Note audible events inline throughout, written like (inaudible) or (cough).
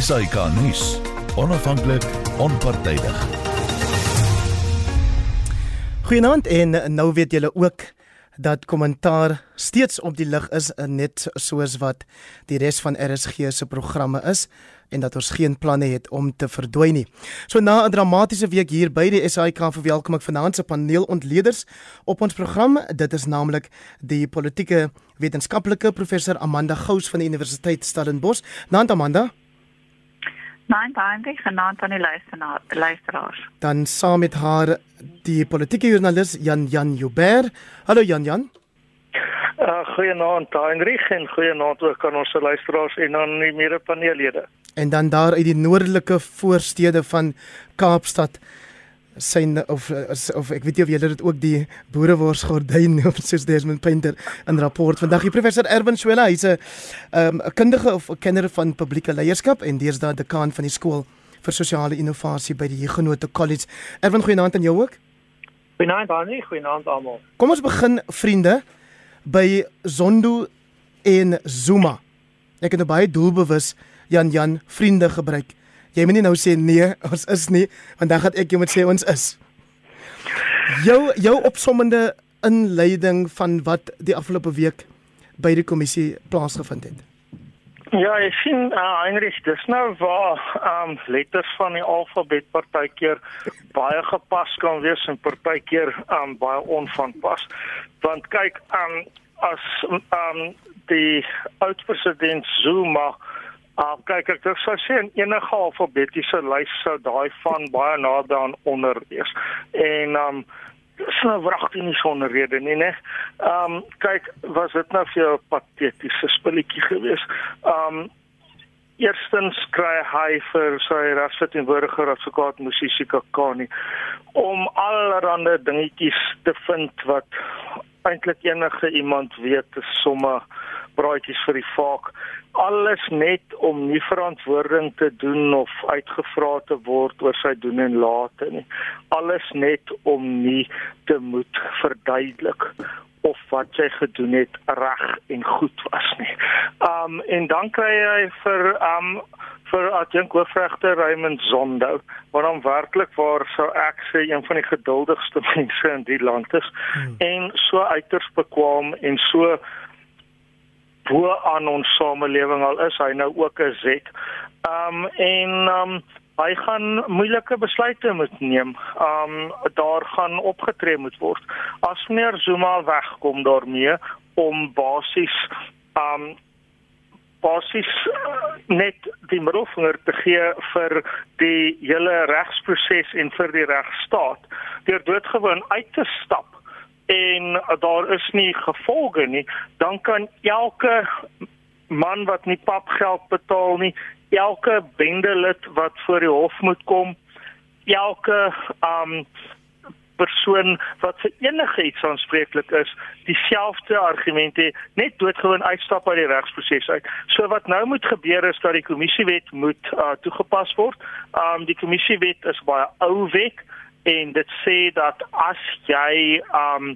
SAK nuus. Onafhanklik, onpartydig. Goeienaand en nou weet julle ook dat kommentaar steeds op die lig is net soos wat die res van RSG se programme is en dat ons geen planne het om te verdwyn nie. So na 'n dramatiese week hier by die SAIK verwelkom ek vanaand se paneelontleeders op ons program. Dit is naamlik die politieke wetenskaplike professor Amanda Gous van die Universiteit Stellenbosch. Naand Amanda. Nein, dankie, genaamd aan die luisteraars. Dan saam met haar die politieke joernalis Jan Jan Joubert. Hallo Jan Jan. Uh, goeienaand Heinrich en goeienaand ook aan ons luisteraars en aan die mede-paneellede. En dan daar uit die noordelike voorstede van Kaapstad syn of of ek weet nie of julle dit ook die boereworsgordyn (laughs) of soos Desmond Painter in rapport vandag die professor Erwin Swela hy's 'n um, 'n kundige of 'n kenner van publieke leierskap en deesdae dekaan van die skool vir sosiale innovasie by die Huguenot College. Erwin goeienaand aan jou ook. Goeienaand Dani, goeienaand almal. Kom ons begin vriende by Zondo en Zuma. Ek het nou baie doelbewus Jan Jan vriende gebruik. Jy moet nie nou sê nee, ons is nie, want dan gaan ek jou moet sê ons is. Jou jou opsommende inleiding van wat die afgelope week by die kommissie plaasgevind het. Ja, ek sien uh, Heinrich, dis nou waar um letters van die alfabet partykeer baie gepas kan wees en partykeer um baie onvanpas. Want kyk, um as um die oud-president Zuma Ah, kyk ek dink sou sê in enige alfabetiese lys sou daai van baie naby aan onder wees. En um dis nou wragtig nie sonder rede nie, né? Um kyk, was dit nou vir jou patetiese spulletjie geweest? Um Eerstens kry hy vir sy rasverteenwoordiger advokaat Musisi Kakani om allerlei dingetjies te vind wat eintlik enige iemand weet, somme braaitjies vir die vaak alles net om nie verantwoording te doen of uitgevra te word oor sy doen en late nie. Alles net om nie te moet verduidelik of wat sy gedoen het reg en goed was nie. Um en dan kry hy vir um vir adjunk hoofregter Raymond Zondo, wat hom werklik waar sou ek sê een van die geduldigste (laughs) mense in die land is hmm. en so uiters bekwam en so bo aan ons samelewing al is hy nou ook 'n Z. Um en um hy gaan moeilike besluite moet neem. Um daar gaan opgetree moet word. As meneer Zuma wegkom daarmee om basies um basies net die middelvinger te gee vir die hele regsproses en vir die regstaat deur doodgewoon uit te stap en daar is nie gevolge nie, dan kan elke man wat nie papgeld betaal nie, elke bendelid wat voor die hof moet kom, elke um persoon wat enige iets aanspreeklik is, dieselfde argumente net doodgewoon uitstap uit die regsproses uit. So wat nou moet gebeur is dat die kommissiewet moet uh, toegepas word. Um die kommissiewet is baie ou wet en dit sê dat as jy um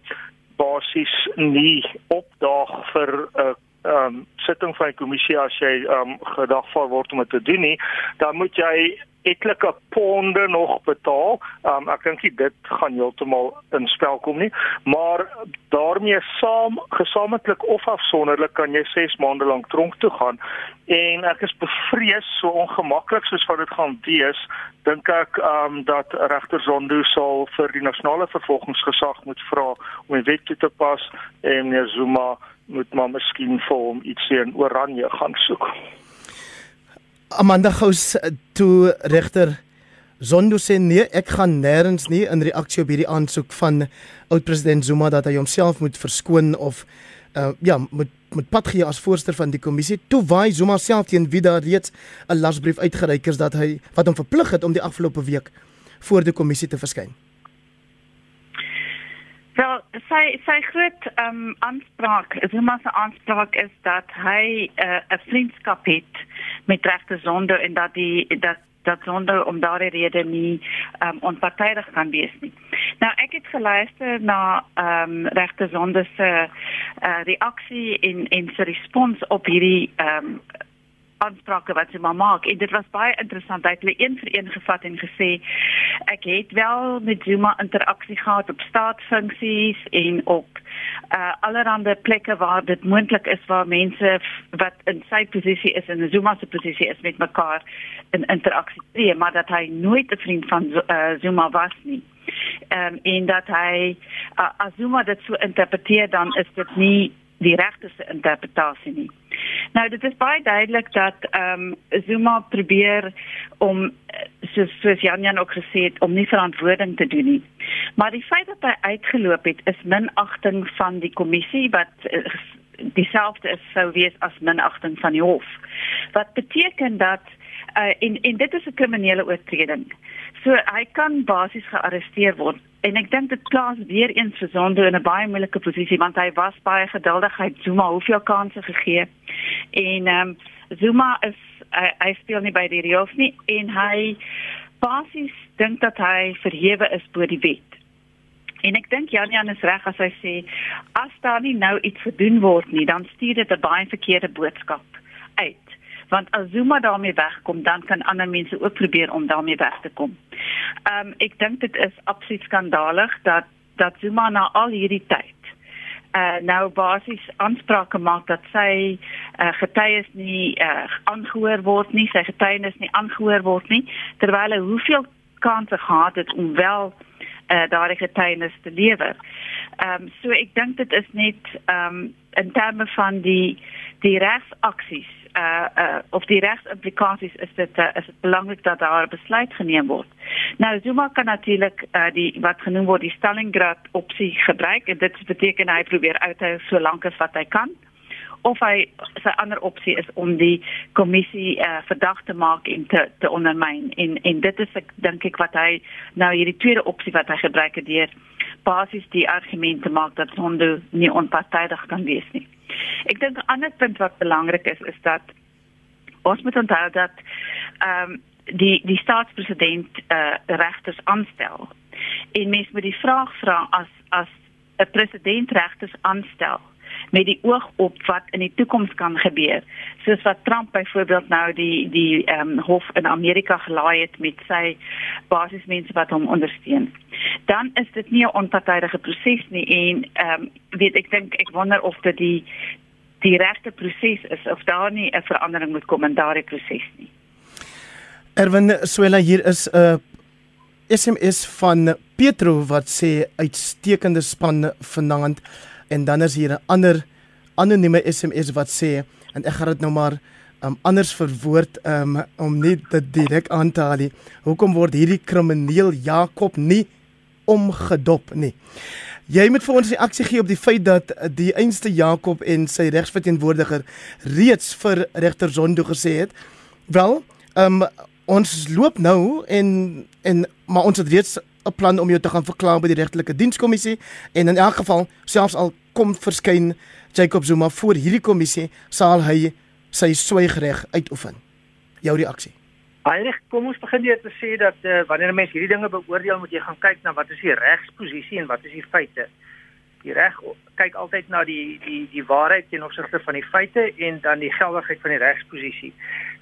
basies nie opdaag vir 'n uh, um sitting van die kommissie as jy um gedagvaar word om dit te doen nie, dan moet jy etlike ponde nog betaal. Um ek dink dit gaan heeltemal in spel kom nie, maar daarmee saam gesamentlik of afsonderlik kan jy 6 maande lank tronk toe gaan en ek is bevrees so ongemaklik soos wat dit gaan wees, dink ek um dat regter Zondo sal vir die nasionale vervolgingsgesag moet vra om 'n wet toe te pas en meneer Zuma moet maar miskien vir hom ietsie in Oranje gaan soek. Amanda Gous toe regter Zondo sê nee, ek gaan nêrens nie in reaksie op hierdie aansoek van oud-president Zuma dat hy homself moet verskoon of uh, ja, moet moet pad gee as voorsteur van die kommissie. Toe waai Zuma self teen wie daar reeds 'n lasbrief uitgereik is dat hy wat hom verplig het om die afgelope week voor die kommissie te verskyn. Wel, sy sy groot ehm um, aanspraak, Zuma se aanspraak is dat hy eh, 'n uh, vriendskap het met regte Zondo en dat die dat dat Zondo om daardie rede nie ehm um, onpartydig kan wees nie. Nou ek het geluister na ehm um, regte Zondo se uh, reaksie en en sy respons op hierdie ehm um, aansprake wat Zuma maak. En dit was baie interessant. Hy het hulle een vir een gevat en gesê ek het wel met Zuma interaksie gehad op staatsfunksies en op uh allerhande plekke waar dit moontlik is waar mense wat in sy posisie is en Zuma se posisie is met mekaar in interaksie tree maar dat hy nooit 'n vriend van uh, Zuma was nie. Um, en dat hy uh, as Zuma dit so interpreteer dan is dit nie die regte interpretasie nie. Nou dit is baie duidelik dat ehm um, Zuma probeer om soos soos Jan Jan ook gesê het om nie verantwoording te doen nie. Maar die feit dat hy uitgeloop het is minagting van die kommissie wat uh, dieselfde is sou wees as minagting van die hof. Wat beteken dat uh, en en dit is 'n kriminele oortreding. So hy kan basies gearresteer word en ek dink dit plaas weer eens vir Zondo in 'n baie moeilike posisie want hy was baie geduldig. Hy Zuma hoeveel kansse gegee? En ehm um, Zuma is hy, hy speel nie by die reëls nie en hy basies dink dat hy verhewe is bo die wet. En ek dink Jan Jan is reg as hy sê as daar nie nou iets gedoen word nie dan stuur dit 'n baie verkeerde boodskap want as Zuma daarmee wegkom dan kan ander mense ook probeer om daarmee weg te kom. Ehm um, ek dink dit is absoluut skandalig dat dat Zuma na al hierdie tyd uh nou basies aansprake maak dat sy uh, getuies nie uh, aangehoor word nie, sy getuienis nie aangehoor word nie terwyl hy hoeveel kanse gehad het om wel uh, daardie getuienis te lewer. Ehm um, so ek dink dit is net ehm um, in terme van die die regsaksies uh uh of die regsimplikasies is dit uh, is dit belangrik dat daar 'n besluit geneem word. Nou Zuma kan natuurlik uh die wat genoem word die Stalingrad opsie gebruik en dit beteken hy probeer uithou so lank as wat hy kan of hy sy ander opsie is om die kommissie uh verdag te maak en te te ondermyn en en dit is ek dink ek wat hy nou hierdie tweede opsie wat hy gebruik het deur basies die argumente maak dat Zondo nie onpartydig kan wees nie. Ek dink 'n ander punt wat belangrik is is dat ons moet onthou dat ehm um, die die staatspresident eh uh, regters aanstel. En mens moet die vraag vra as as 'n president regters aanstel met die oog op wat in die toekoms kan gebeur. Soos wat Trump byvoorbeeld nou die die ehm um, hof in Amerika gelaai het met sy basismense wat hom ondersteun. Dan is dit nie 'n onpartydige proses nie en ehm um, weet ek dink ek wonder of dit die die regte proses is of daar nie 'n verandering moet kom in daardie proses nie. Erwin Swela hier is 'n uh, SMS van Petro wat sê uitstekende span vanaand en dan is hier 'n ander anonieme SMS wat sê en ek gaan dit nou maar um, anders verwoord um, om nie dit direk aan te haal nie. Hoekom word hierdie krimineel Jakob nie omgedop nie? Jy moet vir ons reaksie gee op die feit dat die einste Jakob en sy regsverteenwoordiger reeds vir regter Zondo gesê het, wel, um, ons loop nou en en maar ons het reeds 'n plan om jou te gaan verklaar by die regtelike dienskommissie en in elk geval selfs al kom verskyn Jacob Zuma voor hierdie kommissie sal hy sy swygreg uitoefen. Jou reaksie. Heinrich, kom ons begin deur te sê dat uh, wanneer 'n mens hierdie dinge beoordeel, moet jy gaan kyk na wat is die regsposisie en wat is die feite. Die reg kyk altyd na die die die waarheid ten opsigte van die feite en dan die geldigheid van die regsposisie.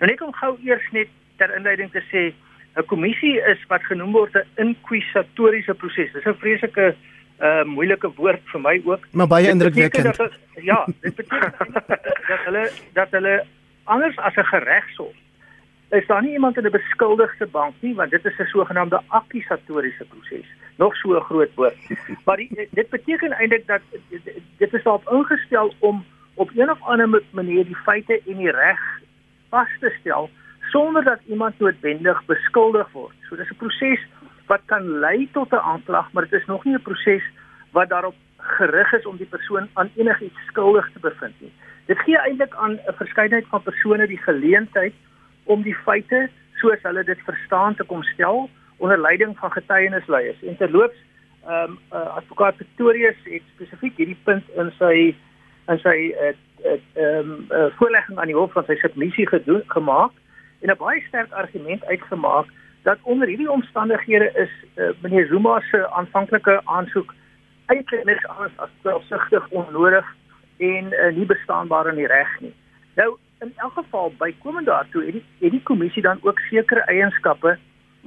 Nou net om gou eers net ter inleiding te sê, 'n kommissie is wat genoem word 'n inkwisatoriese proses. Dis 'n vreeslike 'n uh, moeilike woord vir my ook. Maar baie indrukwekkend. Ja, dit beteken (laughs) dat hulle dat hulle anders as 'n geregshof is daar nie iemand in 'n beskuldigde bank nie, want dit is 'n sogenaamde akkusatoriese proses. Nog so 'n groot woord. Maar die, dit beteken eintlik dat dit is daarop ingestel om op een of ander manier die feite en die reg vas te stel sonder dat iemand noodwendig beskuldig word. So dis 'n proses wat kan lei tot 'n aanklag, maar dit is nog nie 'n proses wat daarop gerig is om die persoon aan enigiets skuldig te bevind nie. Dit gee eintlik aan 'n verskeidenheid van persone die geleentheid om die feite soos hulle dit verstaan te kom stel onder leiding van getuienisleiers. En terloops, ehm um, uh, advokaat Pretorius het spesifiek hierdie punt in sy in sy ehm uh, um, uh, voorlegging aan die hof van sy submissie gedoen gemaak en 'n baie sterk argument uitgemaak dat onder hierdie omstandighede is uh, meneer Zuma se aanvanklike aansoek eintlik niks anders as selfsugtig onnodig en uh, nie bestaanbaar in die reg nie. Nou in elk geval bykomend daartoe het die het die kommissie dan ook sekere eienskappe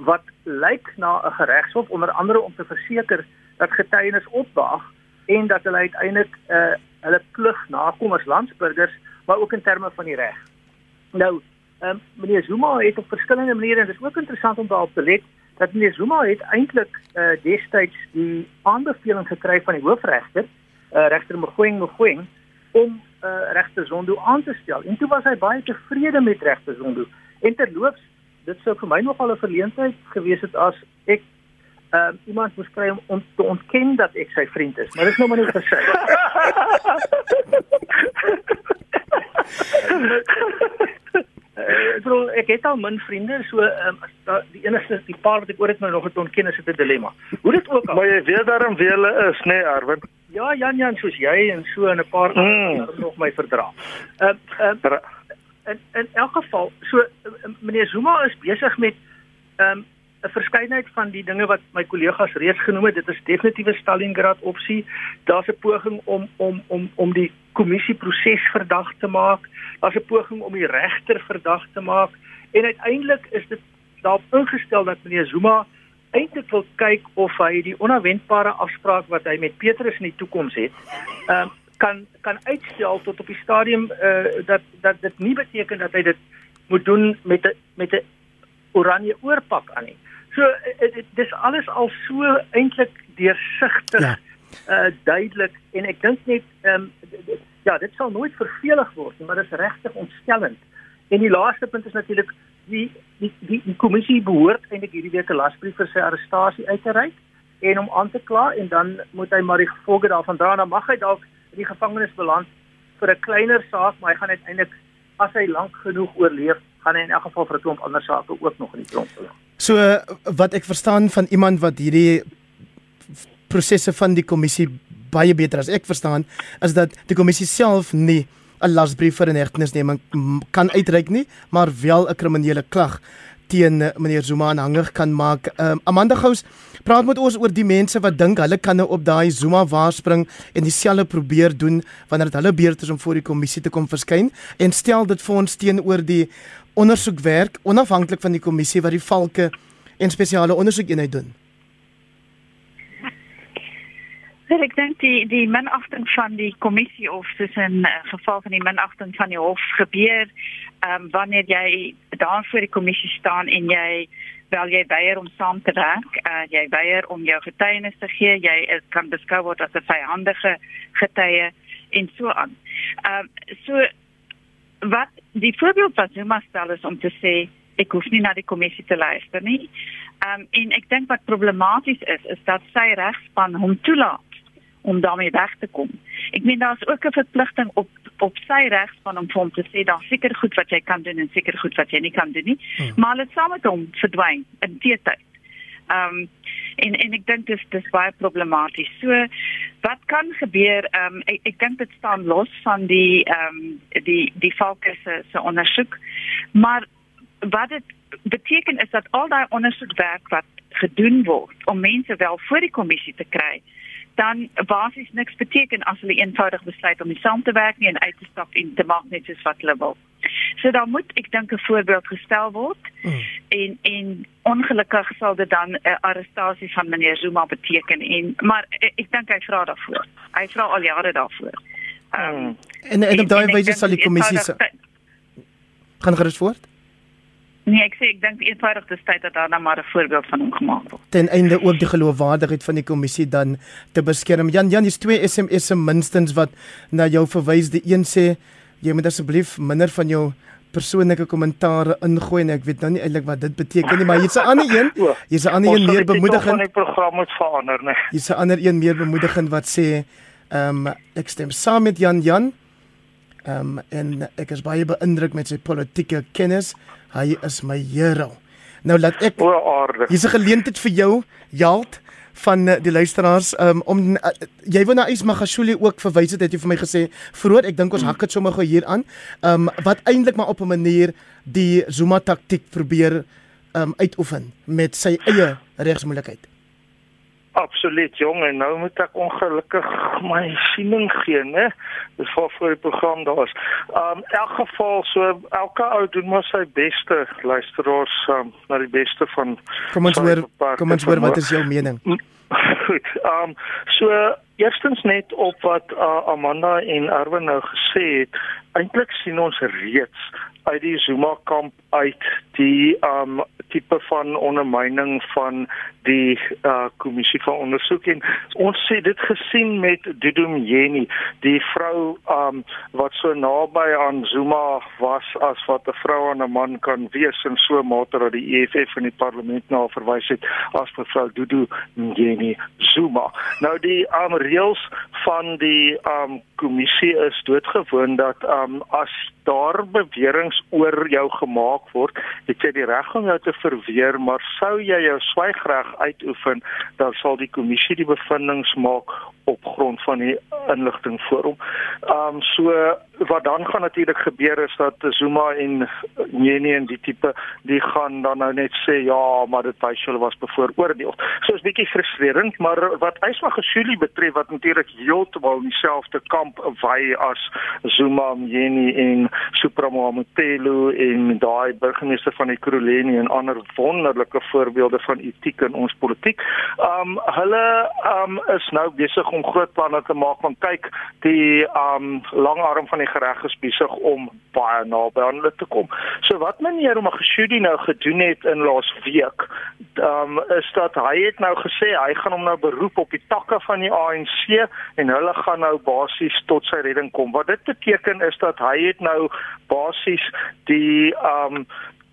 wat lyk na 'n geregshof onder andere om te verseker dat getuienis opdaag en dat hulle uiteindelik uh hulle plig nakom as landsburgers maar ook in terme van die reg. Nou, um, meneer Zuma het op verskillende maniere en dit is ook interessant om daarop te let dat meneer Zuma het eintlik uh destyds die aanbeveling gekry van die hoofregter, uh regter Mogoeng Mogoeng om uh, regter Zondo aan te stel. En toe was hy baie tevrede met regter Zondo. En terloops, dit sou vir my nogal 'n verleentheid gewees het as ek uh, iemand moes kry om, om te ontken dat ek sy vriend is. Maar dit is nou maar net gesê. (laughs) Uh, ek bedoel ek het al min vriende so um, die enigste die paar wat ek oor het nou nog het ontken is dit 'n dilemma. Hoe dit ook al. Maar jy weet daarom wie hulle is, nê, nee, Arwin? Ja, Jan Jan soos jy en so en 'n paar mm. ander nog my verdra. Ehm uh, uh, in in elk geval, so meneer Zuma is besig met ehm um, 'n verskeidenheid van die dinge wat my kollegas reeds genoem het. Dit is definitief 'n Stalingrad opsie. Daar's 'n poging om om om om die kommissie proses verdag te maak. Daar's 'n poging om die regter verdag te maak en uiteindelik is dit daarop ingestel dat meneer Zuma eintlik wil kyk of hy die onverwendbare afspraak wat hy met Petrus in die toekoms het, ehm uh, kan kan uitstel tot op die stadium uh, dat dat dit nie beteken dat hy dit moet doen met 'n met 'n oranje oorpak aan nie. So uh, dis alles al so eintlik deursigtig ja. uh duidelik en ek dink net ehm um, ja, dit sal nooit vervelig word nie, maar dit is regtig ontstellend. En die laaste punt is natuurlik die die die, die kommissie behoort eintlik hierdie week 'n lasbrief vir sy arrestasie uit te reik en hom aan te kla en dan moet hy maar die gevolge daarvan dra. Dan mag hy dalk in die gevangenis beland vir 'n kleiner saak, maar hy gaan uiteindelik as hy lank genoeg oorleef, gaan hy in elk geval vir 'n klomp ander sake ook nog in die tronk beland. So wat ek verstaan van iemand wat hierdie prosesse van die kommissie baie beter as ek verstaan, is dat die kommissie self nie 'n lasbrief vir 'n hegtenisneming kan uitreik nie, maar wel 'n kriminele klag teen eh, meneer Zuma aanhangig kan maak. Um, Amanda Gous, praat met ons oor die mense wat dink hulle kan nou op daai Zuma waarspring en dieselfde probeer doen wanneer dit hulle beurt is om voor die kommissie te kom verskyn en stel dit vir ons teenoor die ondersoekwerk onafhanklik van die kommissie wat die valke en spesiale ondersoekeenheid doen. Wel, ek dink die die minagting van die kommissie of soos in uh, geval van die minagting van die hof gebeur, ehm um, wanneer jy daar voor die kommissie staan en jy wel jy weier om saam te werk, uh, jy weier om jou getuienis te gee, jy is, kan beskou word as 'n vyandige getuie en so aan. Ehm um, so wat die voorbeeld wat Zuma stel is om te sê ek hoef nie na die kommissie te luister nie. Ehm um, en ek dink wat problematies is is dat sy regspan hom toelaat om daarmee weg te kom. Ek meen daar's ook 'n verpligting op op sy regs van hom om te sê daar seker goed wat jy kan doen en seker goed wat jy nie kan doen nie. Hmm. Maar dit saam met hom verdwyn in teetyd. Ehm um, en en ek dink dis dis baie problematies. So wat kan gebeur? Ehm um, ek ek dink dit staan los van die ehm um, die die fokus se se ondersoek. Maar wat dit beteken is dat al daai ondersoekwerk wat gedoen word om mense wel voor die kommissie te kry dan basies niks beteken as hulle eenvoudig besluit om nie saam te werk nie en uit te stap en te maak net soos wat hulle wil. So dan moet ek dink 'n voorbeeld gestel word mm. en en ongelukkig sal dit dan 'n arrestasie van meneer Zuma beteken en maar ek, ek dink hy vra daarvoor. Hy vra al jare daarvoor. Um, en en op daai wyse sal die kommissie se gaan gerus voort. Nee, ek sê ek dink eenvoudig dis tyd dat daar nou maar 'n voorbeeld van hom gemaak word. Ten einde ook die geloofwaardigheid van die kommissie dan te beskerm. Jan Jan, dis twee SMS'e minstens wat na jou verwys. Die een sê jy moet asseblief minder van jou persoonlike kommentare ingooi en ek weet nou nie eintlik wat dit beteken nie, maar hier's 'n ander een. (laughs) Hier's 'n ander een meer bemoedigend. Die program moet verander, nee. Hier's 'n ander een meer bemoedigend wat sê ehm um, ek stem saam met Jan Jan. Ehm um, en ek is baie beïndruk met sy politieke kennis. Hy is my hero. Nou laat ek Hier's 'n geleentheid vir jou, Jalt van eh, die luisteraars um, om uh, jy wou na Is Magashule ook verwys het het jy vir my gesê vroeër ek dink ons hak dit sommer gou hier aan. Um, wat eintlik maar op 'n manier die Zuma taktik probeer um, uitoefen met sy eie regsmoontlikheid Absoluut jong en nou moet ek ongelukkig my siening gee, né? Dis vir vir die program daar's. Um in elk geval so elke ou doen maar sy beste luisteraars um, na die beste van Kom ons hoor kom ons hoor wat is jou mening? (laughs) Goed. Um so eerstens net op wat uh, Amanda en Erwin nou gesê het, eintlik sien ons reeds uit die Zuma kamp uit die um tipe van ondermyning van die uh kommissie van ondersoek en ons sê dit gesien met Dudum Yeni die vrou um wat so naby aan Zuma was as wat 'n vrou aan 'n man kan wees en so mate dat die EFF in die parlement na verwys het as mevrou Dudu Yeni Zuma. Nou die um reëls van die um kommissie is doodgewoon dat um as daar beweringe oor jou gemaak word, het jy die reg om jou te verweer, maar sou jy jou swygreg uitoefen, dan sal die kommissie die bevindinge maak op grond van die inligting voor hom. Ehm um, so wat dan gaan natuurlik gebeur is dat Zuma en Nyeni en die tipe die gaan dan nou net sê ja, maar dit wys hulle was bevooroordeel. So is bietjie frustrerend, maar wat Ysma Gesuli betref wat natuurlik heeltemal in dieselfde kamp wy as Zuma, Nyeni en Supremo Motelo en daai burgemeester van Ekurhuleni en ander wonderlike voorbeelde van etiek in ons politiek. Um, hulle um, is nou besig om groot planne te maak van kyk die um, langarm van die gereg is besig om baie naby aan hulle te kom. So wat meneer Magashudi nou gedoen het in laas week, um, is dat hy het nou gesê hy gaan hom nou beroep op die takke van die ANC en hulle gaan nou basies tot sy redding kom. Wat dit beteken is dat hy het nou basies die ehm um,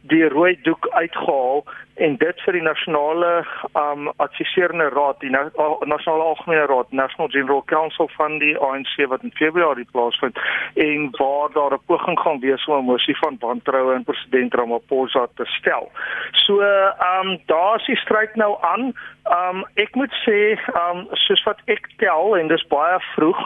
die rooi doek uitgehaal en dit vir die nasionale um adviserende raad die nasionale algemene raad National General Council van die ANC wat in Februarie plaasvind en waar daar 'n poging gaan wees om 'n mosie van wantroue in president Ramaphosa te stel. So um daar is die stryd nou aan. Um ek moet sê um soos wat ek tel en dis baie vroeg,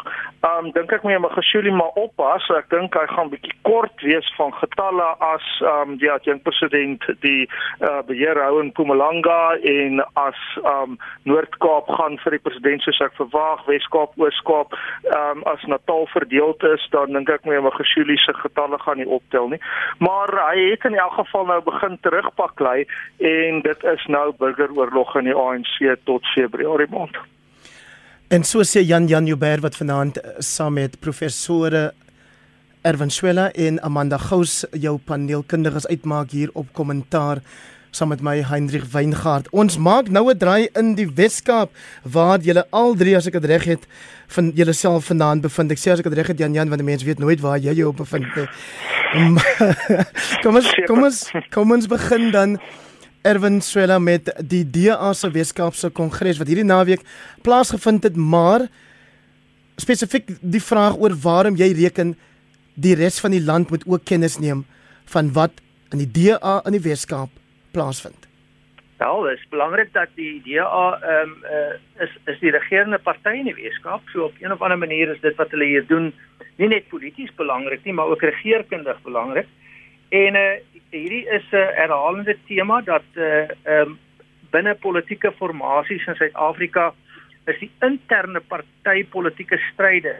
um dink ek moet my Geshuli maar oppas. Ek dink hy gaan bietjie kort wees van getalle as um die adjunkt president die uh, beheer hou in Mpumalanga en as um Noord-Kaap gaan vir die president soos ek verwag, Wes-Kaap, Oos-Kaap, um as Natal verdeel is, dan dink ek my Magashuli se getalle gaan nie optel nie. Maar hy het in elk geval nou begin terugpak lê en dit is nou burgeroorlog in die ANC tot Februarie maand. En so sê Jan Jan Joubert wat vanaand eh, saam met professore Erwin Swela en Amanda Gous jou paneelkundiges uitmaak hier op kommentaar saam met my Hendrik Weingart. Ons maak nou 'n draai in die Weskaap waar julle al drie as ek dit reg het van julle self vanaand bevind. Ek sê as ek dit reg het Jan Jan want die mense weet nooit waar jy jou bevind nie. (laughs) (laughs) kom ons kom ons kom ons begin dan Erwin Swela met die DA se Weskaapse Kongres wat hierdie naweek plaasgevind het, maar spesifiek die vraag oor waarom jy reken die res van die land moet ook kennis neem van wat in die DA in die Weskaap plaasvind? Wel, dit is belangrik dat die DA ehm um, uh, is is die regerende party in die Weskaap. So op een of ander manier is dit wat hulle hier doen nie net polities belangrik nie, maar ook regeringskundig belangrik. En uh, hierdie is 'n uh, herhalende tema dat eh uh, um, binne politieke formasies in Suid-Afrika is die interne partytetiese stryde.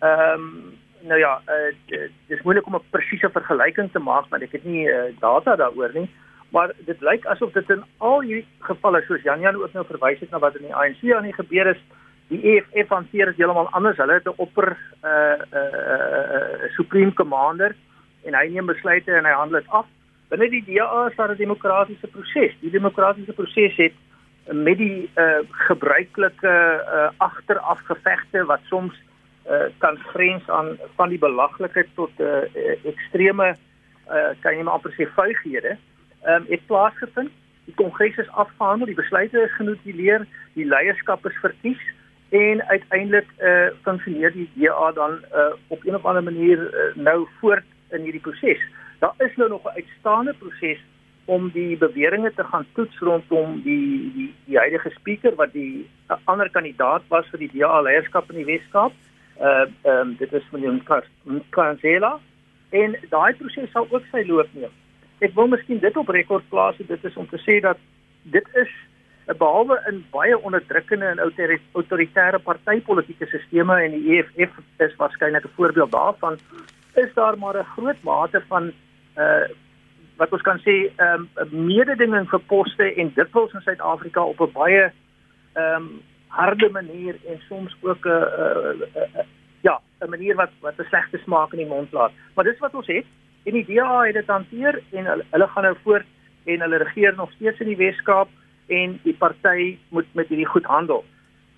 Ehm um, nou ja, uh, dit is moeilik om 'n presiese vergelyking te maak, want ek het nie uh, data daaroor nie maar dit lyk asof dit in al hierdie gevalle soos Jan Jan ook nou verwys het na wat in die ANC aan die gebeur is die EFF hanteer dit heeltemal anders hulle het 'n opper uh uh, uh, uh supreme commander en hy neem besluite en hy handel dit af binne die DA is daar 'n demokratiese proses die demokratiese proses het met die uh gebruikelike uh agteraf gevegte wat soms uh kan grens aan van die belaglikheid tot uh ekstreme uh kan jy maar amper sê vuighede ehm um, het plaasgevind. Die kongres is afgehandel, die besluite is genotuleer, die leierskap is verkies en uiteindelik eh uh, funksioneer die DA dan eh uh, op 'n of ander manier uh, nou voort in hierdie proses. Daar is nou nog 'n uitstaande proses om die beweringe te gaan toets rondom die die die huidige spreker wat die uh, ander kandidaat was vir die DA leierskap in die Weskaap. Uh ehm um, dit is meneer Kansela en daai proses sal ook sy loop neem ek wil miskien dit op rekord plaas dit is om te sê dat dit is behalwe in baie onderdrukkende en autoritaire partytetiese stelsels en die EFF is waarskynlik 'n voorbeeld daarvan is daar maar 'n groot mate van uh wat ons kan sê 'n um, mededinging vir poste en dikwels in Suid-Afrika op 'n baie ehm um, harde manier en soms ook 'n uh, uh, uh, ja, 'n manier wat wat 'n slegte smaak in die mond laat. Maar dis wat ons het en die DA het dit hanteer en hulle, hulle gaan nou voort en hulle regeer nog steeds in die Wes-Kaap en die party moet met hierdie goed handel.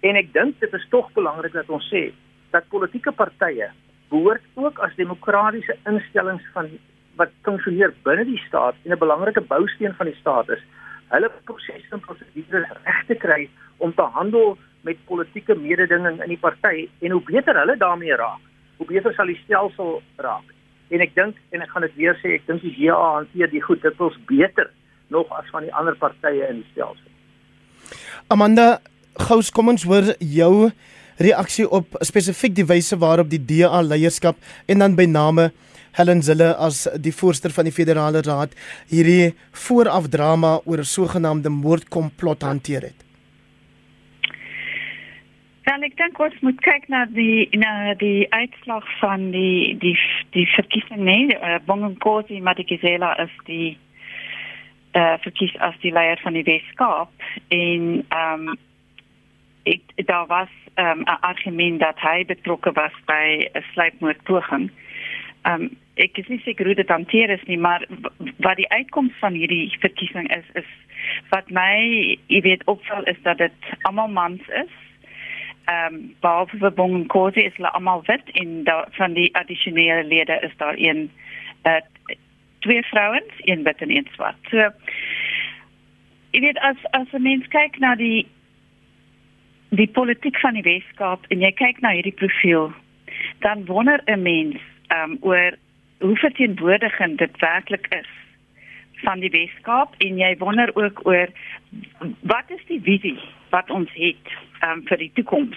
En ek dink dit is tog belangrik dat ons sê dat politieke partye behoort ook as demokratiese instellings van wat funksioneer binne die staat en 'n belangrike bousteen van die staat is, hulle prosesse en prosedures reg te kry om te handel met politieke mededinging in die party en hoe beter hulle daarmee raak, hoe beter sal die stelsel raak. En ek dink en ek gaan dit weer sê, ek dink die DA hanteer die goed dikwels beter nog as van die ander partye in die stelsel. Amanda, gous kom ons hoor jou reaksie op spesifiek die wyse waarop die DA leierskap en dan by name Helen Zille as die voorsteur van die federale raad hierdie vooraf drama oor 'n sogenaamde moordkomplot hanteer het. Dan ek dink ons moet kyk na die na die uitslag van die die die verkiesing nee, uh, Bongenkosi Madikizela is die eh uh, verkies as die leier van die Weskaap en ehm um, ek daar was um, 'n argument dat hy betrokke was by 'n sluipmoordpoging. Um ek is nie seker hoe dit hanteer is nie, maar wat die uitkoms van hierdie verkiesing is is wat my, jy weet, opval is dat dit almal mans is. Um behalwe vir Bongozi is hulle almal wit en van die addisionele lede is daar een uh, twee vrouens, een wit en een swart. So jy weet as as 'n mens kyk na die die politiek van die Weskaap en jy kyk na hierdie profiel, dan wonder 'n mens um oor hoe verteenwoordigend dit werklik is van die Weskaap en jy wonder ook oor wat is die visie wat ons het um vir die toekoms.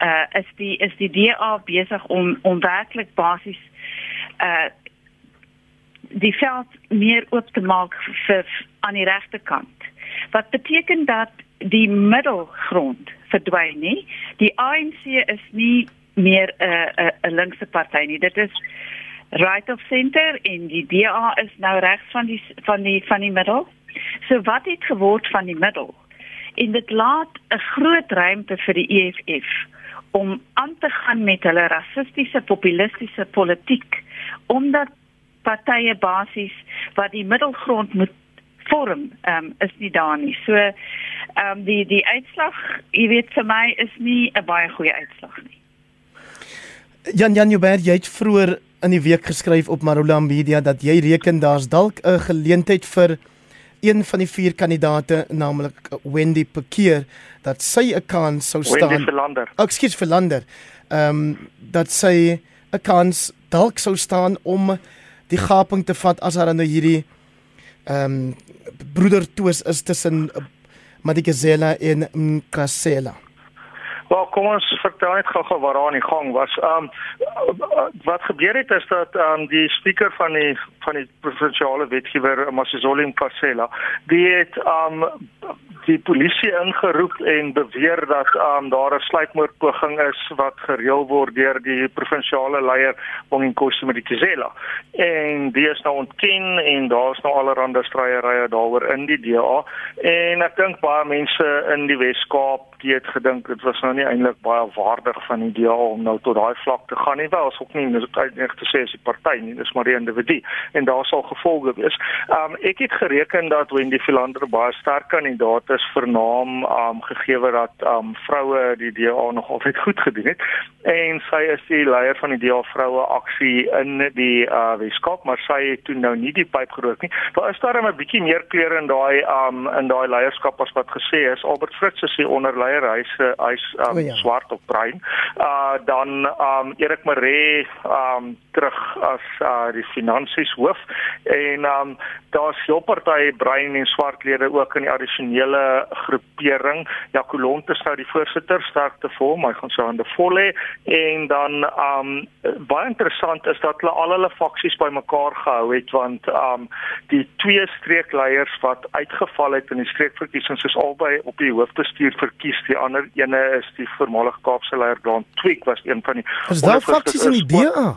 Uh is die is die DA besig om om werklik basies uh die veld meer oop te maak vir aan die regte kant. Wat beteken dat die middelgrond verdwyn nie. Die ANC is nie meer 'n uh, 'n uh, 'n linkse party nie. Dit is right of center en die DA is nou regs van die van die van die middel. So wat het geword van die middel? En dit laat 'n groot ruimte vir die EFF om aan te gaan met hulle rassistiese populistiese politiek omdat partye basies wat die middelgrond moet vorm um, is nie daar nie. So ehm um, die die uitslag, jy weet vir my is nie 'n baie goeie uitslag nie. Jan Jan Joubert, jy het vroeër in die week geskryf op Marula Media dat jy reken daar's dalk 'n geleentheid vir een van die vier kandidate, naamlik Wendy Pekeer, dat sy 'n kans sou staan. Wendy Verlander. Ekskuus Verlander. Ehm um, dat sy 'n kans dalk sou staan om die gaping te vat as haar nou hierdie ehm um, broedertwis is tussen Madikizela en Mkasela. Wel, kom ons vertel net gou-gou wat aan die gang was. Ehm um, wat gebeur het is dat ehm um, die spreker van die van die provinsiale wetgewer, Masizoli Mkasela, die het ehm um, die polisie ingeroep en beweer dat um, daar 'n sluipmoordpoging is wat gereël word deur die provinsiale leier Bonginkosi Madikizela. En die is nou ontken en daar's nou allerlei straaierye daaroor in die DA en ek dink baie mense in die Wes-Kaap die het gedink dit was nou nie eintlik baie waardig van die DA om nou tot daai vlak te gaan nie. Wel, is ook nie dis eintlik te sê as die party nie, dis maar die individu en daar sal gevolge wees. Um ek het gereken dat Wendy Philander baie sterk kandidaat is vir naam um gegee dat um vroue die DA nog altyd goed gedoen het en sy is die leier van die DA vroue aksie in die uh Weskaap maar sy het toe nou nie die pyp gerook nie. Daar is daar 'n bietjie meer kleure in daai um in daai leierskap as wat gesê is. Albert Fritz is die onderleier, hy's hy's um, oh, ja. swart op bruin. Uh dan um Erik Maree um terug as uh die finansies hoof en um daar's heel party bruin en swart lede ook in die addisionele groepering. Jacolont is nou die voorsitter, sterkte vir hom. Hy gaan sy hande vol hê en dan um baie interessant is dat hulle al hulle faksies bymekaar gehou het want um die twee streekleiers wat uitgeval het in die streekverkiesings is albei op die hoofbestuur verkies. Die ander ene is die voormalige Kaapse leier Grant Tweek was een van die Is daar faksies in die DA?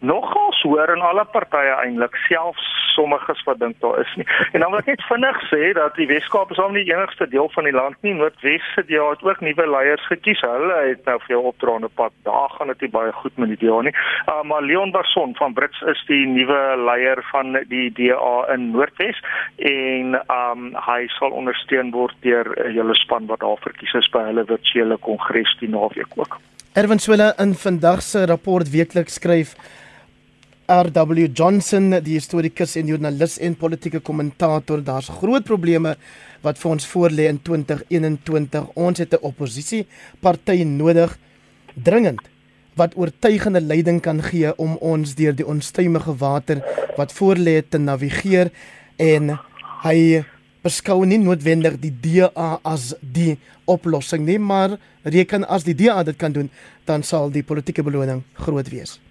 Nogal hoor in alle partye eintlik, selfs sommiges wat dink daar is nie. En dan wil ek net vinnig sê dat die Weskaap is al nie die enigste deel van die land nie. Noordwes se DA het ook nuwe leiers gekies. Hulle het nou veel opdraande pad. Daar gaan dit baie goed met die DA nie. Uh, maar Leon Barson van Brits is die nuwe leier van die DA in Noordwes en um hy sal ondersteun word deur 'n uh, hele span wat daar verkies is by hulle virtuele kongres die naweek ook. Erwin Swela in vandag se rapport weekliks skryf R.W. Johnson, die historikus en joernalis en politieke kommentator, daar's groot probleme wat vir ons voorlê in 2021. Ons het 'n oppositie party nodig dringend wat oortuigende leiding kan gee om ons deur die onstuimige water wat voorlê te navigeer en hy beskou nie noodwendig die DA as die oplossing nie, maar reken as die DA dit kan doen, dan sal die politieke beloning groot wees.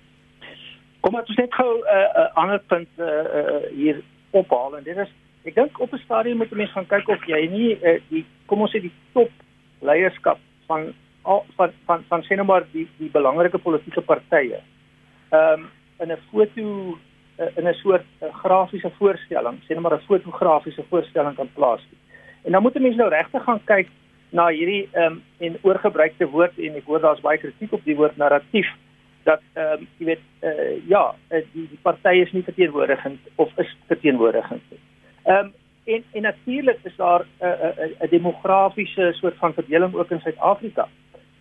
Kom ons net gou 'n uh, uh, ander punt uh, uh, hier ophaal en dit is ek dink op 'n stadium moet mense gaan kyk of jy nie uh, die kom ons sê die top leierskap van al van van van sê nou maar die die belangrike politieke partye. Um, in 'n foto uh, in 'n soort uh, grafiese voorstelling, sê nou maar 'n fotografiese voorstelling kan plaas. En dan moet mense nou regtig gaan kyk na hierdie um, en oorgebruikte woord en ek hoor daar's baie kritiek op die woord narratief dat ehm um, jy weet eh uh, ja, uh, die die party is nie verteenwoordigend of is verteenwoordigend. Ehm um, en en natuurlik is daar 'n uh, 'n uh, 'n uh, demografiese soort van verdeling ook in Suid-Afrika.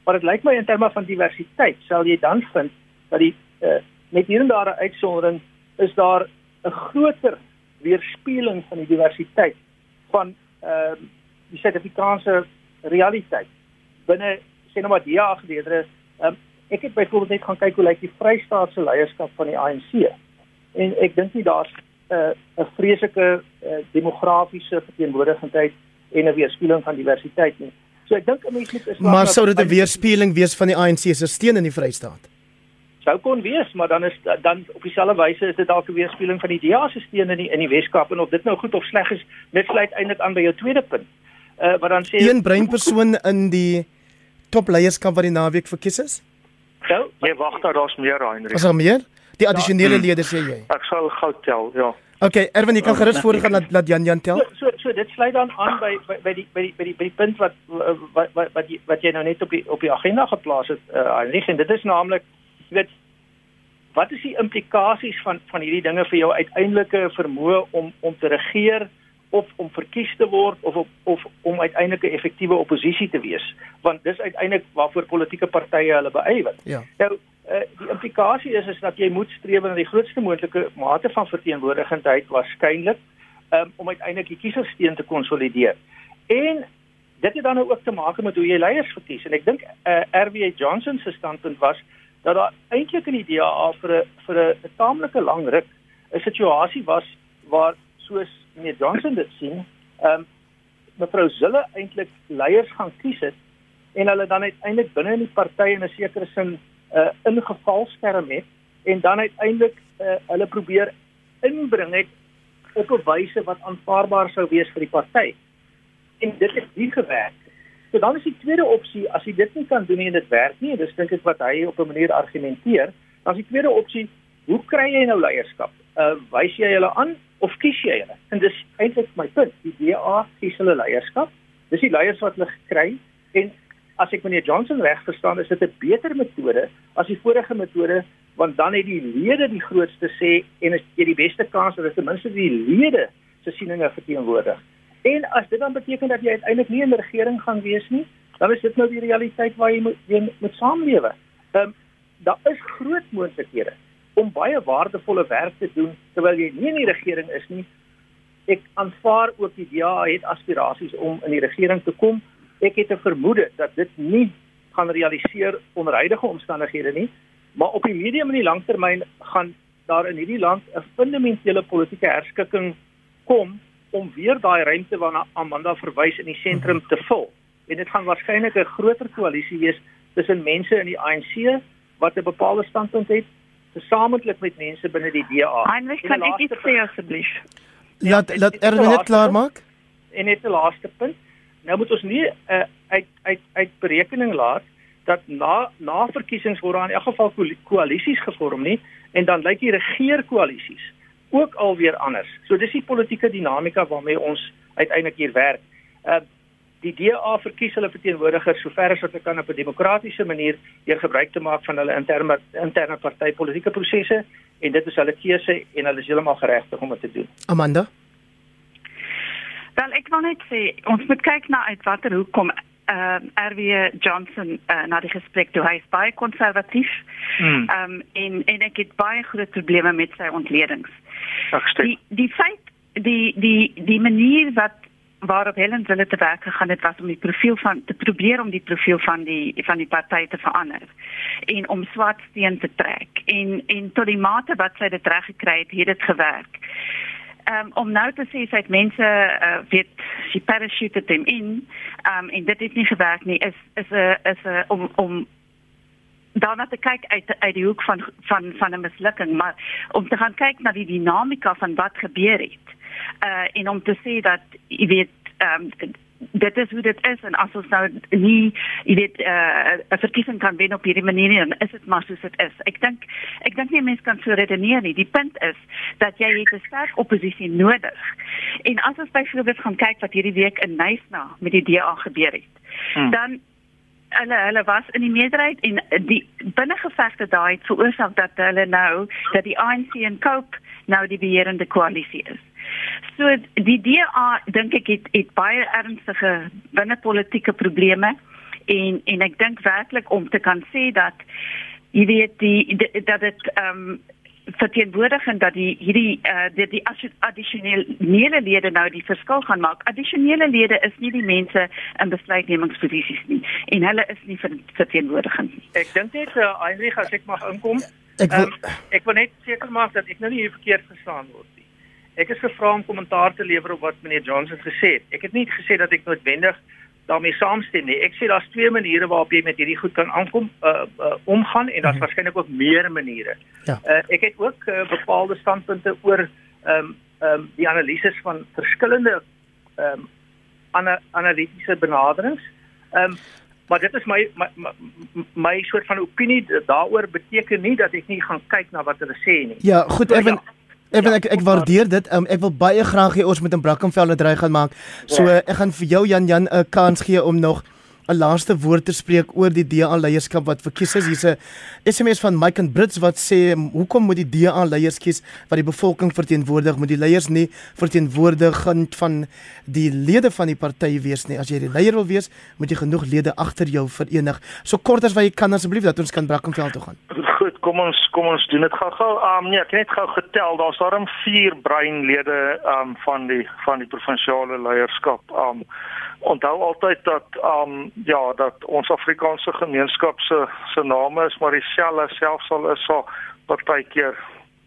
Maar dit lyk my in terme van diversiteit sal jy dan vind dat die eh uh, met hier en daar uitsondering is daar 'n groter weerspieëling van die diversiteit van ehm uh, die Suid-Afrikaanse realiteit binne sê nou maar die afgeleerde ehm um, ek het byvoorbeeld net gaan kyk hoe lyk die Vrystaatse leierskap van die ANC. En ek dink nie daar's 'n uh, 'n vreeslike uh, demografiese verteenwoordigingheid en 'n weerspieëling van diversiteit nie. So ek dink 'n mens moet Maar sou dit 'n weerspieëling wees van die ANC se steun in die Vrystaat? Sou kon wees, maar dan is dan op dieselfde wyse is dit dalk 'n weerspieëling van die DA se steun in die in die Weskaap en of dit nou goed of sleg is, dit sluit eintlik aan by jou tweede punt. Uh wat dan sê een breinpersoon in die topleierskap wat die naweek verkies is? Nou, nee, wag daar, daar's meer Heinrich. Is daar meer? Die addisionele ja, lede sê jy. Ek sal gou tel, ja. Okay, Erwin, jy kan gerus voorgaan dat laat Jan Jan tel. So so, so dit sluit dan aan by by, by die by die by die by die punt wat wat wat wat jy, wat jy nou net op die op die agenda geplaas het, uh, Heinrich, en dit is naamlik jy weet wat is die implikasies van van hierdie dinge vir jou uiteindelike vermoë om om te regeer? Of om verkies te word of of, of om uiteindelik 'n effektiewe oppositie te wees want dis uiteindelik waarvoor politieke partye hulle beywer. Ja. Nou uh, die implikasie is is dat jy moet streef na die grootste moontlike mate van verteenwoordigendheid waarskynlik um, om uiteindelik die kieserssteun te konsolideer. En dit het dan nou ook te maak met hoe jy leiers verkies en ek dink uh, eh, RW Johnson se standpunt was dat daar eintlik in die DA vir 'n vir 'n taamlike lang ruk 'n situasie was waar soos meneer Johnson dit sien, ehm um, mevrou Zille eintlik leiers gaan kies het en hulle dan uiteindelik binne in die party in 'n sekere sin 'n uh, ingevalskerm het en dan uiteindelik uh, hulle probeer inbring het op 'n wyse wat aanvaarbaar sou wees vir die party. En dit het nie gewerk. So dan is die tweede opsie as jy dit nie kan doen nie en dit werk nie, dis dink ek wat hy op 'n manier argumenteer, dan is die tweede opsie, hoe kry jy nou leierskap? Uh wys jy hulle aan of kies jy hulle? En dis eintlik my punt. Die DA kies hulle leierskap. Dis die leiers wat hulle kry en as ek meneer Johnson reg verstaan, is dit 'n beter metode as die vorige metode want dan het die lede die grootste sê en is jy die beste kans dat ten minste die lede se sieninge verteenwoordig. En as dit dan beteken dat jy uiteindelik nie 'n regering gaan wees nie, dan is dit nou die realiteit waar jy moet jy moet saamlewe. Ehm um, daar is groot moontlikhede om baie waardevolle werk te doen terwyl jy nie in die regering is nie. Ek aanvaar ook die DA het aspirasies om in die regering te kom. Ek het 'n vermoede dat dit nie gaan realiseer onder huidige omstandighede nie, maar op die medium en die langtermyn gaan daar in hierdie land 'n fundamentele politieke herskikking kom om weer daai ruimte waarna Amanda verwys in die sentrum te vul. En dit gaan waarskynlik 'n groter koalisie wees tussen mense in die ANC wat 'n bepaalde standpunt het, gesamentlik met mense binne die DA. Heinrich, kan ek iets sê asseblief? Laat laat Erwin net klaar maak. En net 'n laaste punt. Nou moet ons nie uh, uit uit uit berekening laat dat na na verkiesings word daar in elk geval koali- koalisies gevorm nie en dan lyk die regeerkoalisies ook alweer anders. So dis die politieke dinamika waarmee ons uiteindelik hier werk. Uh die DA verkies hulle verteenwoordigers sover as wat hulle kan op 'n demokratiese manier deur gebruik te maak van hulle interne interne partytetiese prosesse en dit is hulle keuse en hulle is heeltemal geregtig om dit te doen. Amanda. Wel, ek wil net sê ons moet kyk na uit watter hoek kom uh, RW Johnson uh, na die gesprek toe. Hy is baie konservatief. Hmm. Ehm um, en en ek het baie groot probleme met sy ontledings. Ek stem. Die die feit die die die manier wat waarop Helen Zille te werk gegaan het was om die profiel van te probeer om die profiel van die van die party te verander en om swart steen te trek en en tot die mate wat sy dit reg gekry het, het dit gewerk. Um, om nou te sê sy het mense uh, weet she parachuted them in um, en dit het nie gewerk nie is is 'n is 'n om om daarna te kyk uit uit die hoek van van van 'n mislukking maar om te gaan kyk na die dinamika van wat gebeur het uh en om te sê dat jy weet ehm um, dit is hoe dit is en as ons nou nie jy weet uh 'n verkiesing kan wen op hierdie manier nie, dan is dit maar soos dit is. Ek dink ek dink nie mense kan so redeneer nie. Die punt is dat jy het 'n sterk oppositie nodig. En as ons byvoorbeeld gaan kyk wat hierdie week in Nysna met die DA gebeur het, hmm. dan hulle hulle was in die meerderheid en die binnengevegte daai het veroorsaak dat hulle nou dat die ANC en Cope nou die beheerende koalisie is. So die DA dink ek het, het baie ernstige binnepolitiese probleme en en ek dink werklik om te kan sê dat jy weet die, die dat dit ehm um, verteenwoordigend dat die hierdie uh, die, die addisionele lede nou die verskil gaan maak. Addisionele lede is nie die mense in besluitnemingsposisies nie en hulle is nie verteenwoordigend nie. Ek dink net uh, Heinrich as ek mag inkom. Ek wil um, ek wil net seker maak dat ek nou nie hier verkeerd verstaan word nie. Ek is gevra om kommentaar te lewer op wat meneer Johnson gesê het. Ek het nie gesê dat ek noodwendig daarmee saamstem nie. Ek sê daar's twee maniere waarop jy met hierdie goed kan aankom uh, uh omgaan en daar's -hmm. waarskynlik ook meer maniere. Ja. Uh ek het ook uh, bepaalde standpunte oor ehm um, ehm um, die analises van verskillende ehm um, ana analitiese benaderings. Ehm um, maar dit is my my my, my soort van opinie daaroor beteken nie dat ek nie gaan kyk na wat hulle sê nie. Ja, goed, So, Erwin. ja. Ewen Ja, ek ek waardeer dit. Um, ek wil baie graag hê ons moet in Brackenfell reg gaan maak. So Ja. ek gaan vir jou Jan Jan 'n kans gee om nog 'n laaste woord te spreek oor die DA leierskap wat verkies is. Hier's 'n SMS van Mike en Brits wat sê hoekom moet die DA leiers kies wat die bevolking verteenwoordig? Moet die leiers nie verteenwoordigend van die lede van die party wees nie? As jy die leier wil wees, moet jy genoeg lede agter jou verenig. So kort as wat jy kan asseblief dat ons kan Brackenfell toe gaan. Goed, kom ons kom ons doen dit gou-gou. Um nee, ek het net gou getel. Daar's daarom 4 breinlede um van die van die provinsiale leierskap. Um onthou altyd dat um ja, dat ons Afrikaanse gemeenskap se se name is maar dieselfde selfs al is daar partykeer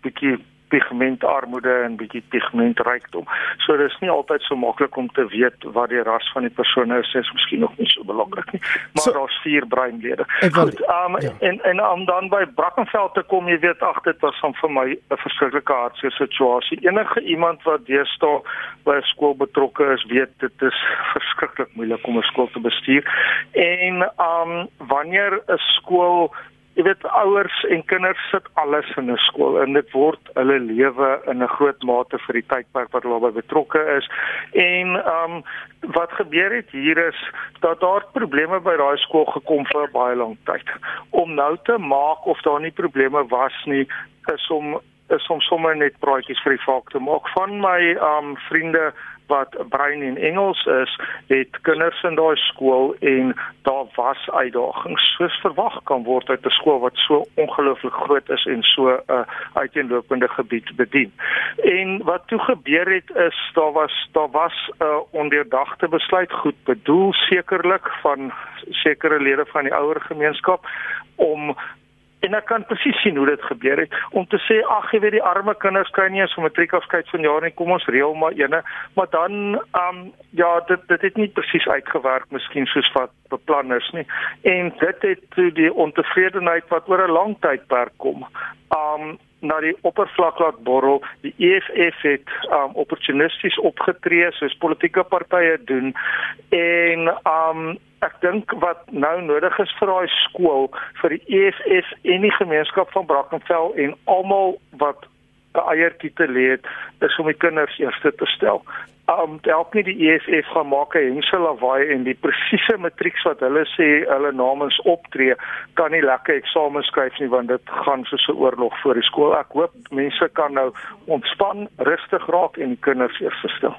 bietjie pigmentarmoede en bietjie pigmentrykdom. So dis nie altyd so maklik om te weet wat die ras van die persoon is, is miskien nog nie so belangrik nie. Maar So- daar's vier breinlede. Goed, um, ja. en en om dan by Brackenfell te kom, jy weet ag dit was van vir my 'n verskriklike hartseer situasie. Enige iemand wat deesdae by 'n skool betrokke is, weet dit is verskriklik moeilik om 'n skool te bestuur. En um wanneer 'n skool Jy weet ouers en kinders sit alles in 'n skool en dit word hulle lewe in 'n groot mate vir die tydperk wat hulle daarbey betrokke is. En ehm um, wat gebeur het hier is dat daar probleme by daai skool gekom vir baie lang tyd. Om nou te maak of daar nie probleme was nie, is om is om sommer net praatjies vir die volk te maak. Van my ehm um, vriende wat brein en Engels is, het kinders in daai skool en daar was uitdagings soos verwag kan word uit 'n skool wat so ongelooflik groot is en so 'n uh, uiteenlopende gebied bedien. En wat toe gebeur het is daar was daar was 'n uh, ondeurdagte besluit goed bedoel sekerlik van sekere lede van die ouer gemeenskap om en ek kan presies sien hoe dit gebeur het. Om te sê ag jy weet die arme kinders kry nie eens 'n matriekafskeid van jaar nie. Kom ons reël maar ene. Maar dan um ja dit dit het nie presies uitgewerk miskien soos wat beplan is nie. En dit het toe die ontevredenheid wat oor 'n lang tydperk kom um na die oppervlak laat borrel. Die EFF het um opportunisties opgetree soos politieke partye doen. En um ek dink wat nou nodig is vir daai skool vir die EFF en die gemeenskap van Brackenfell en almal wat 'n eiertjie te lê het, is om die kinders eerste te stel. Um help nie die EFF gaan maak 'n hensel lawaai en die presiese matrieks wat hulle sê hulle namens optree kan nie lekker eksamens skryf nie want dit gaan soos 'n oorlog voor die skool. Ek hoop mense kan nou ontspan, rustig raak en die kinders eerste stel.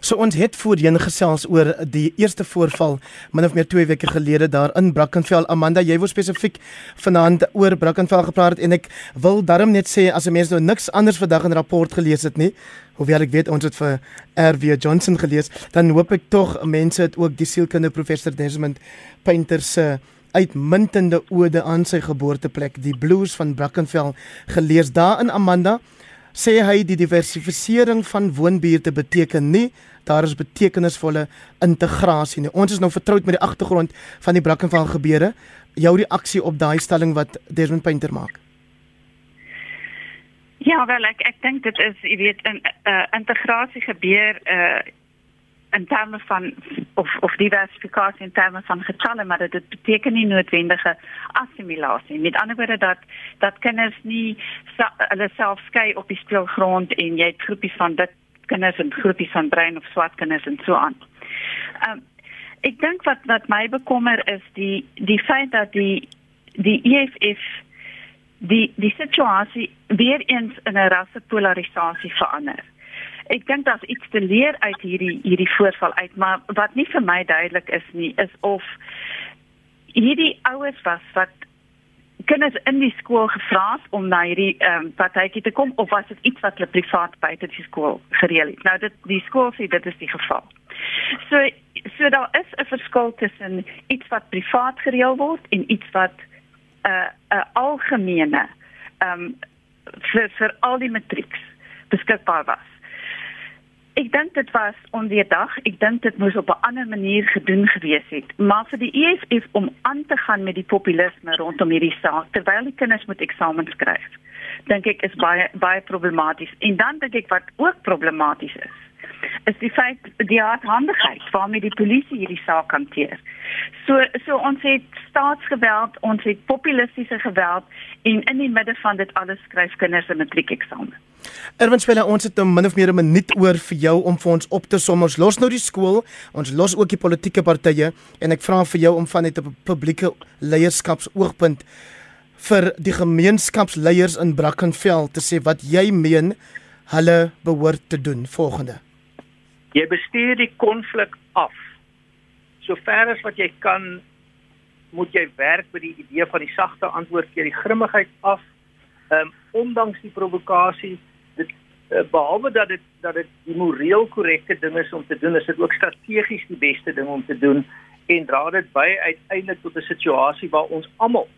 So ons het voorheen gesels oor die eerste voorval min of meer 2 weke gelede daar in Brackenfell. Amanda, jy wou spesifiek vanaand oor Brackenfell gepraat en ek wil daarom net sê as 'n mens nou niks anders vandag in rapport gelees het nie, hoewel ek weet ons het vir RW Johnson gelees, dan hoop ek tog mense het ook die sielkundige professor Desmond Painter se uitmuntende ode aan sy geboorteplek, die Blues van Brackenfell gelees daar in Amanda sê hy die diversifisering van woonbuurte beteken nie daar is betekenisvolle integrasie nie. Ons is nou vertroud met die agtergrond van die Brackenfell gebeure. Jou reaksie op daai stelling wat Desmond Painter maak? Ja, wel ek ek dink dit is, jy weet, 'n uh, integrasie gebeur uh in terme van of of diversifikasie in terme van getalle maar dit beteken nie noodwendige assimilasie met ander woorde dat dat kinders nie hulle self skei op die speelgrond en jy het groepies van dit kinders en groepies van bruin of swart kinders en so aan. Ehm um, ek dink wat wat my bekommer is die die feit dat die die EFF die die situasie weer eens in 'n rassepolarisasie verander ek dink daar's iets te leer uit hierdie hierdie voorval uit, maar wat nie vir my duidelik is nie, is of hierdie ouers was wat kinders in die skool gevra het om na hierdie ehm um, partytjie te kom of was dit iets wat hulle privaat buite die skool gereël het. Nou dit die skool sê dit is die geval. So so daar is 'n verskil tussen iets wat privaat gereël word en iets wat 'n uh, 'n uh, algemene ehm um, vir vir al die matrieks beskikbaar was. Ek dink dit was onweerdag. Ek dink dit moes op 'n ander manier gedoen gewees het. Maar vir die EFF om aan te gaan met die populisme rondom hierdie saak terwyl die kinders moet eksamens skryf, dink ek is baie baie problematies. En dan dink ek wat ook problematies is, is die feit die hardhandigheid waarmee die polisie hierdie saak hanteer. So so ons het staatsgeweld, ons het populistiese geweld en in die midde van dit alles skryf kinders 'n matriekeksamen. Erwin Speller, ons het nou min of meer 'n minuut oor vir jou om vir ons op te som. Ons los nou die skool, ons los ook die politieke partye en ek vra vir jou om van net 'n publieke leierskapsoogpunt vir die gemeenskapsleiers in Brackenfell te sê wat jy meen hulle behoort te doen volgende. Jy bestuur die konflik af. Sover as wat jy kan, moet jy werk met die idee van die sagte antwoord keer die grimmigheid af. Ehm um, ondanks die provokasie Eh, behalwe dat dit dat dit die moreel korrekte ding is om te doen, is dit ook strategies die beste ding om te doen en dra dit by uiteindelik tot 'n situasie waar ons almal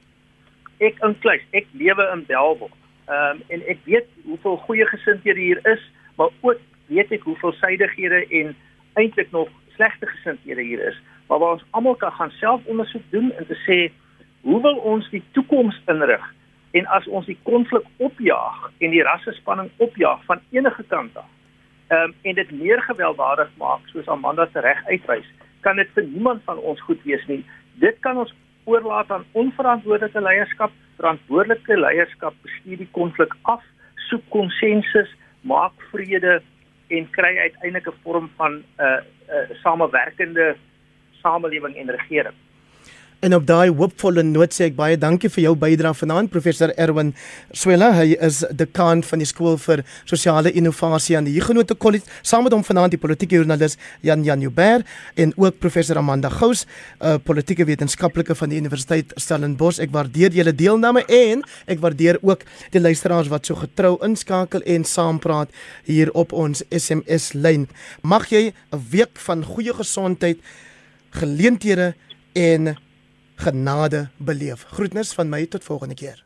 ek inkluis, ek lewe in Belwel. Ehm um, en ek weet hoeveel goeie gesindhede hier is, maar ook weet ek hoeveel suidighede en eintlik nog slegte gesindhede hier is. Maar waar ons almal kan gaan selfondersoek doen en te sê hoe wil ons die toekoms inrig? En as ons die konflik opjaag en die rassespanning opjaag van enige kant af, ehm um, en dit meer gewelddadig maak soos Amanda se reg uitwys, kan dit vir niemand van ons goed wees nie. Dit kan ons oorlaat aan onverantwoordelike leierskap, verantwoordelike leierskap bestuur die konflik af, soek konsensus, maak vrede en kry uiteindelik 'n vorm van 'n uh, 'n uh, samewerkende samelewing en regering. En op daai hoopvolle noot sê ek baie dankie vir jou bydrae vanaand professor Erwin Swela. Hy is dekaan van die skool vir sosiale innovasie aan die Huguenot College. Saam met hom vanaand die politieke joernalis Jan Jan Joubert en ook professor Amanda Gous, 'n uh, politieke wetenskaplike van die Universiteit Stellenbosch. Ek waardeer julle deelname en ek waardeer ook die luisteraars wat so getrou inskakel en saampraat hier op ons SMS lyn. Mag jy 'n week van goeie gesondheid, geleenthede en genade beleef. Groetnis van my tot volgende keer.